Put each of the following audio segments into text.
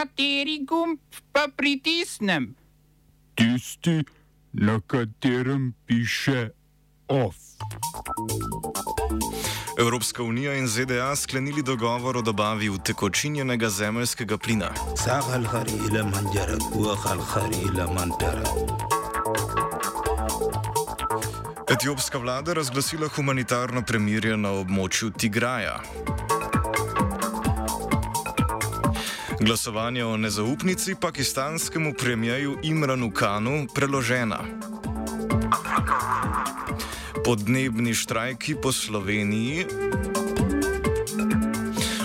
Kateri gumb pa pritisnem? Tisti, na katerem piše OF. Evropska unija in ZDA sklenili dogovor o dobavi utekočinjenega zemeljskega plina. Etiopska vlada razglasila humanitarno premirje na območju Tigraja. Glasovanje o nezaupnici pakistanskemu premijeju Imranu Kanu preložena. Podnebni štrajki po Sloveniji.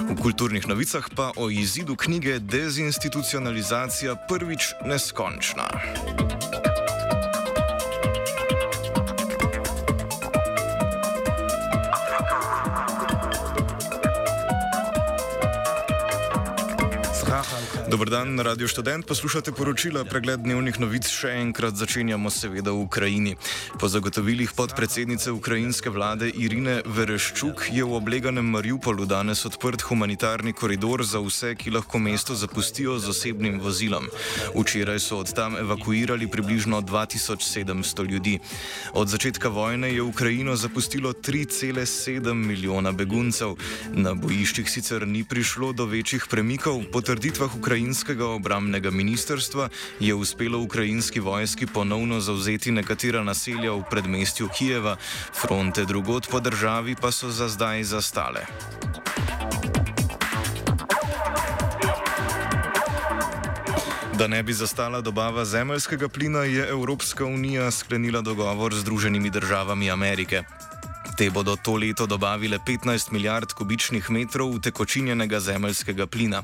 V kulturnih novicah pa o izidu knjige Dezinstitucionalizacija prvič neskončna. Dobr dan, Radio Student. Poslušate poročila pregled dnevnih novic. Še enkrat začenjamo seveda v Ukrajini. Po zagotovilih podpredsednice ukrajinske vlade Irine Vereščuk je v obleganem Mariupolu danes odprt humanitarni koridor za vse, ki lahko mesto zapustijo z osebnim vozilom. Včeraj so od tam evakuirali približno 2700 ljudi. Od začetka vojne je Ukrajino zapustilo 3,7 milijona beguncev. Na bojiščih sicer ni prišlo do večjih premikov, po trditvah Ukrajine ukrajinskega obramnega ministrstva je uspelo ukrajinski vojski ponovno zauzeti nekatera naselja v predmestju Kijeva, fronte drugot po državi pa so za zdaj zastale. Da ne bi zastala dobava zemljskega plina, je Evropska unija sklenila dogovor z Združenimi državami Amerike. Te bodo to leto dobavile 15 milijard kubičnih metrov utekočinjenega zemeljskega plina.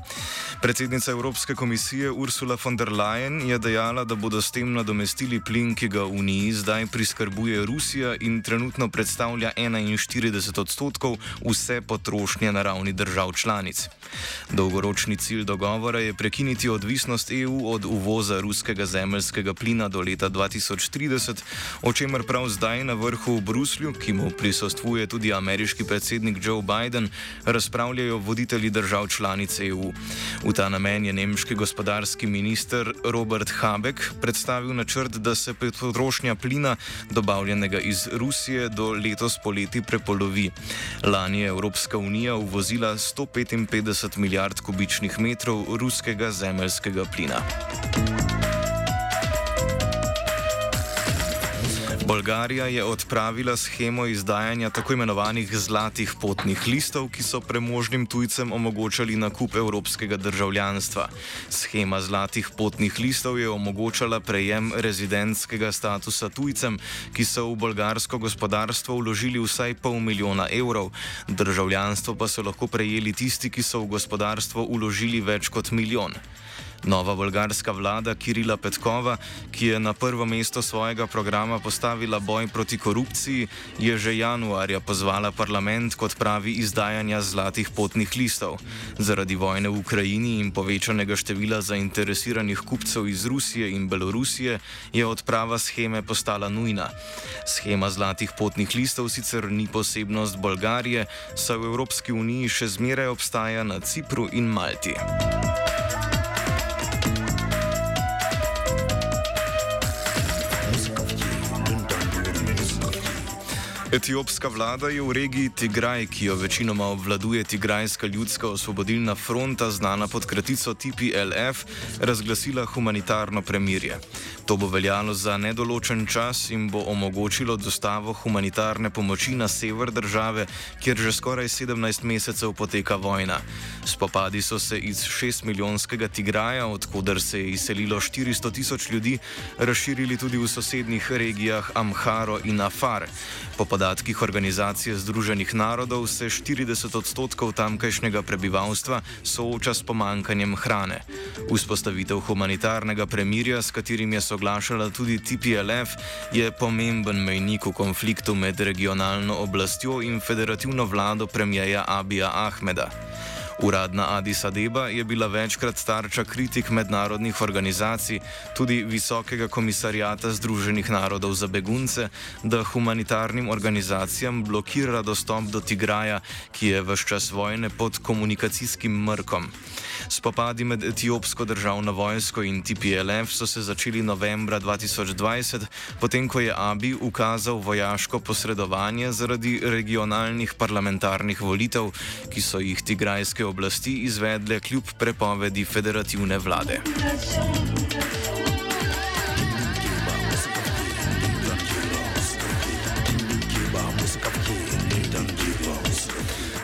Predsednica Evropske komisije Ursula von der Leyen je dejala, da bodo s tem nadomestili plin, ki ga v Uniji zdaj priskrbuje Rusija in trenutno predstavlja 41 odstotkov vse potrošnje na ravni držav članic. Dolgoročni cilj dogovora je prekiniti odvisnost EU od uvoza ruskega zemeljskega plina do leta 2030, o čemer prav zdaj na vrhu v Bruslju, ki mu prisluhuje prisostvuje tudi ameriški predsednik Joe Biden, razpravljajo voditelji držav članic EU. V ta namen je nemški gospodarski minister Robert Habeck predstavil načrt, da se potrošnja plina, dobavljenega iz Rusije, do letos poleti prepolovi. Lani je Evropska unija uvozila 155 milijard kubičnih metrov ruskega zemeljskega plina. Bolgarija je odpravila schemo izdajanja tako imenovanih zlatih potnih listov, ki so premožnim tujcem omogočali nakup evropskega državljanstva. Schema zlatih potnih listov je omogočala prejem rezidentskega statusa tujcem, ki so v bolgarsko gospodarstvo vložili vsaj pol milijona evrov, državljanstvo pa so lahko prejeli tisti, ki so v gospodarstvo vložili več kot milijon. Nova bolgarska vlada Kirila Petkova, ki je na prvo mesto svojega programa postavila boj proti korupciji, je že januarja pozvala parlament kot pravi izdajanja zlatih potnih listov. Zaradi vojne v Ukrajini in povečanega števila zainteresiranih kupcev iz Rusije in Belorusije je odprava scheme postala nujna. Schema zlatih potnih listov sicer ni posebnost Bolgarije, saj v Evropski uniji še zmeraj obstaja na Cipru in Malti. Etiopska vlada je v regiji Tigraj, ki jo večinoma obvladuje Tigrajska ljudska osvobodilna fronta, znana pod kratico TPLF, razglasila humanitarno premirje. To bo veljalo za nedoločen čas in bo omogočilo dostavo humanitarne pomoči na sever države, kjer že skoraj 17 mesecev poteka vojna. Spopadi so se iz 6 milijonskega Tigraja, odkuder se je izselilo 400 tisoč ljudi, razširili tudi v sosednjih regijah Amharo in Afar. Po podatkih Organizacije Združenih narodov se 40 odstotkov tamkajšnjega prebivalstva sooča s pomankanjem hrane. Vzpostavitev humanitarnega premirja, s katerim je soglašala tudi TPLF, je pomemben mejnik v konfliktu med regionalno oblastjo in federativno vlado premijeja Abija Ahmeda. Uradna Addis Abeba je bila večkrat tarča kritik mednarodnih organizacij, tudi Visokega komisarjata Združenih narodov za begunce, da humanitarnim organizacijam blokira dostop do Tigraja, ki je v čas vojne pod komunikacijskim mrkom. Spopadi med etiopsko državno vojsko in TPLF so se začeli novembra 2020, potem ko je Abi ukazal vojaško posredovanje zaradi regionalnih parlamentarnih volitev, ki so jih tigrajske oblasti izvedle kljub prepovedi federativne vlade.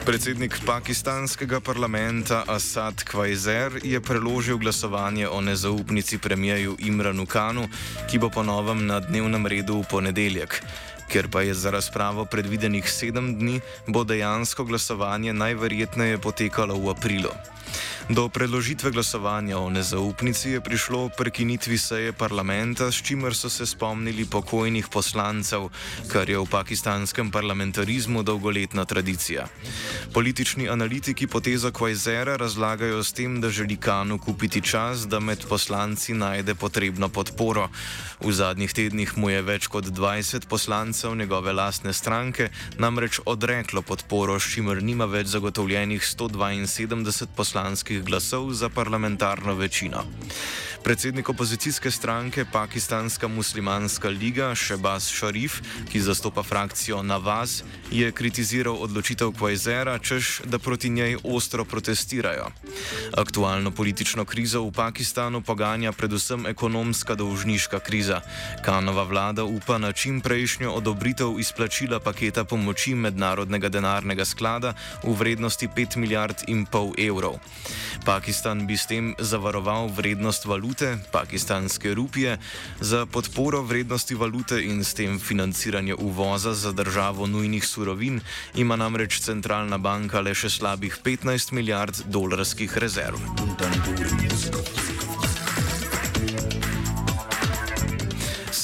Predsednik pakistanskega parlamenta Asad Kvajzer je preložil glasovanje o nezaupnici premijeju Imranu Kanu, ki bo ponovem na dnevnem redu v ponedeljek. Ker pa je za razpravo predvidenih sedem dni, bo dejansko glasovanje najverjetneje potekalo v aprilu. Do predložitve glasovanja o nezaupnici je prišlo prekinitvi seje parlamenta, s čimer so se spomnili pokojnih poslancev, kar je v pakistanskem parlamentarizmu dolgoletna tradicija. Politični analitiki potezo Kvajzera razlagajo s tem, da želi Kanu kupiti čas, da med poslanci najde potrebno podporo. V zadnjih tednih mu je več kot 20 poslancev njegove lastne stranke namreč odreklo podporo, s čimer nima več zagotovljenih 172 poslanskih poslanskih glasov za parlamentarno večino. Predsednik opozicijske stranke Pakistanska muslimanska liga Shebaz Sharif, ki zastopa frakcijo Navaz, je kritiziral odločitev Kvajzera, češ da proti njej ostro protestirajo. Aktualno politično krizo v Pakistanu poganja predvsem ekonomska dolžniška kriza. Kanova vlada upa na čim prejšnjo odobritev izplačila paketa pomoči mednarodnega denarnega sklada v vrednosti 5 milijard in pol evrov. Pakistan bi s tem zavaroval vrednost valute, pakistanske rupije, za podporo vrednosti valute in s tem financiranje uvoza za državo nujnih surovin, ima namreč centralna banka le še slabih 15 milijard dolarskih rezerv. Dun, dun,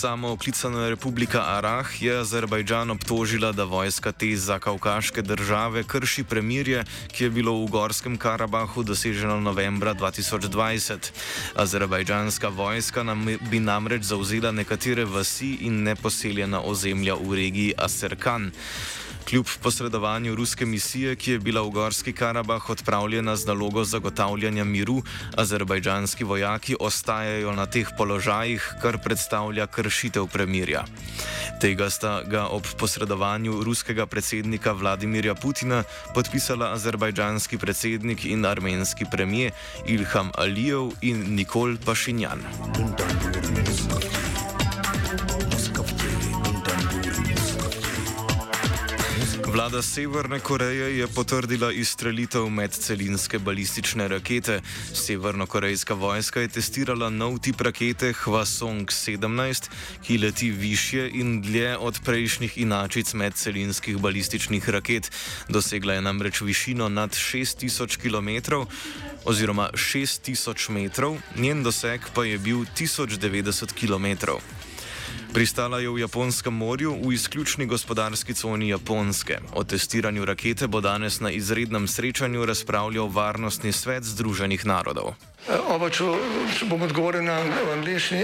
samooklicana republika Arah je Azerbajdžan obtožila, da vojska te za kavkaške države krši premirje, ki je bilo v Gorskem Karabahu doseženo novembra 2020. Azerbajdžanska vojska nam bi namreč zauzela nekatere vasi in neposeljena ozemlja v regiji Aserkan. Kljub posredovanju ruske misije, ki je bila v Gorski Karabah odpravljena z nalogo zagotavljanja miru, azerbajdžanski vojaki ostajajo na teh položajih, kar predstavlja kršitev premirja. Tega sta ga ob posredovanju ruskega predsednika Vladimirja Putina podpisala azerbajdžanski predsednik in armenski premijer Ilham Alijev in Nikol Pašinjan. Dun, dun. Vlada Severne Koreje je potrdila izstrelitev medcelinske balistične rakete. Severnokorejska vojska je testirala nov tip rakete Hwasong-17, ki leti više in dlje od prejšnjih inačic medcelinskih balističnih raket. Dosegla je namreč višino nad 6000 km oziroma 6000 metrov, njen doseg pa je bil 1090 km. Pristala je v Japonskem morju v izključni gospodarski coni Japonske. O testiranju rakete bo danes na izrednem srečanju razpravljal Varnostni svet Združenih narodov. Uh, oba, če, če bom odgovoril na angliški.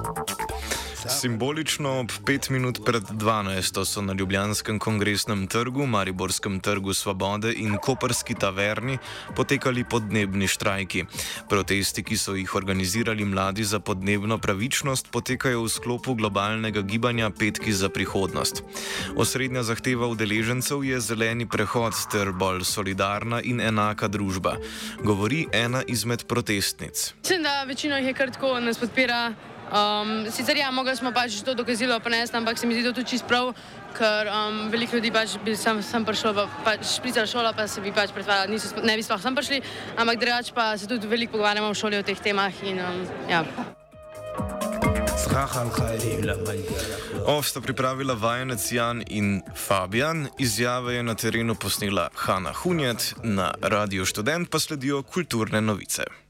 Simbolično ob pet minut pred 12. so na Ljubljanskem kongresnem trgu, Mariborskem trgu Svobode in Koperski taverni potekali podnebni štrajki. Protesti, ki so jih organizirali mladi za podnebno pravičnost, potekajo v sklopu globalnega gibanja Petki za prihodnost. Osrednja zahteva udeležencev je zeleni prehod ter bolj solidarna in enaka družba, govori ena izmed protestnic. Mislim, da večina jih je kar tako nas podpira. Um, sicer ja, mogli smo pač to dokazilo prenesti, ampak se mi zdi to tudi čist prav, ker um, veliko ljudi pač bi sam, sam prišlo, pa, pač špricar šola, pa se bi pač predvajali, ne bi sploh sam prišli, ampak drugač pa se tudi veliko pogovarjamo v šoli o teh temah in um, ja. Ov sta pripravila vajenec Jan in Fabian, izjave je na terenu posnela Hanna Hunjet, na Radio Student pa sledijo kulturne novice.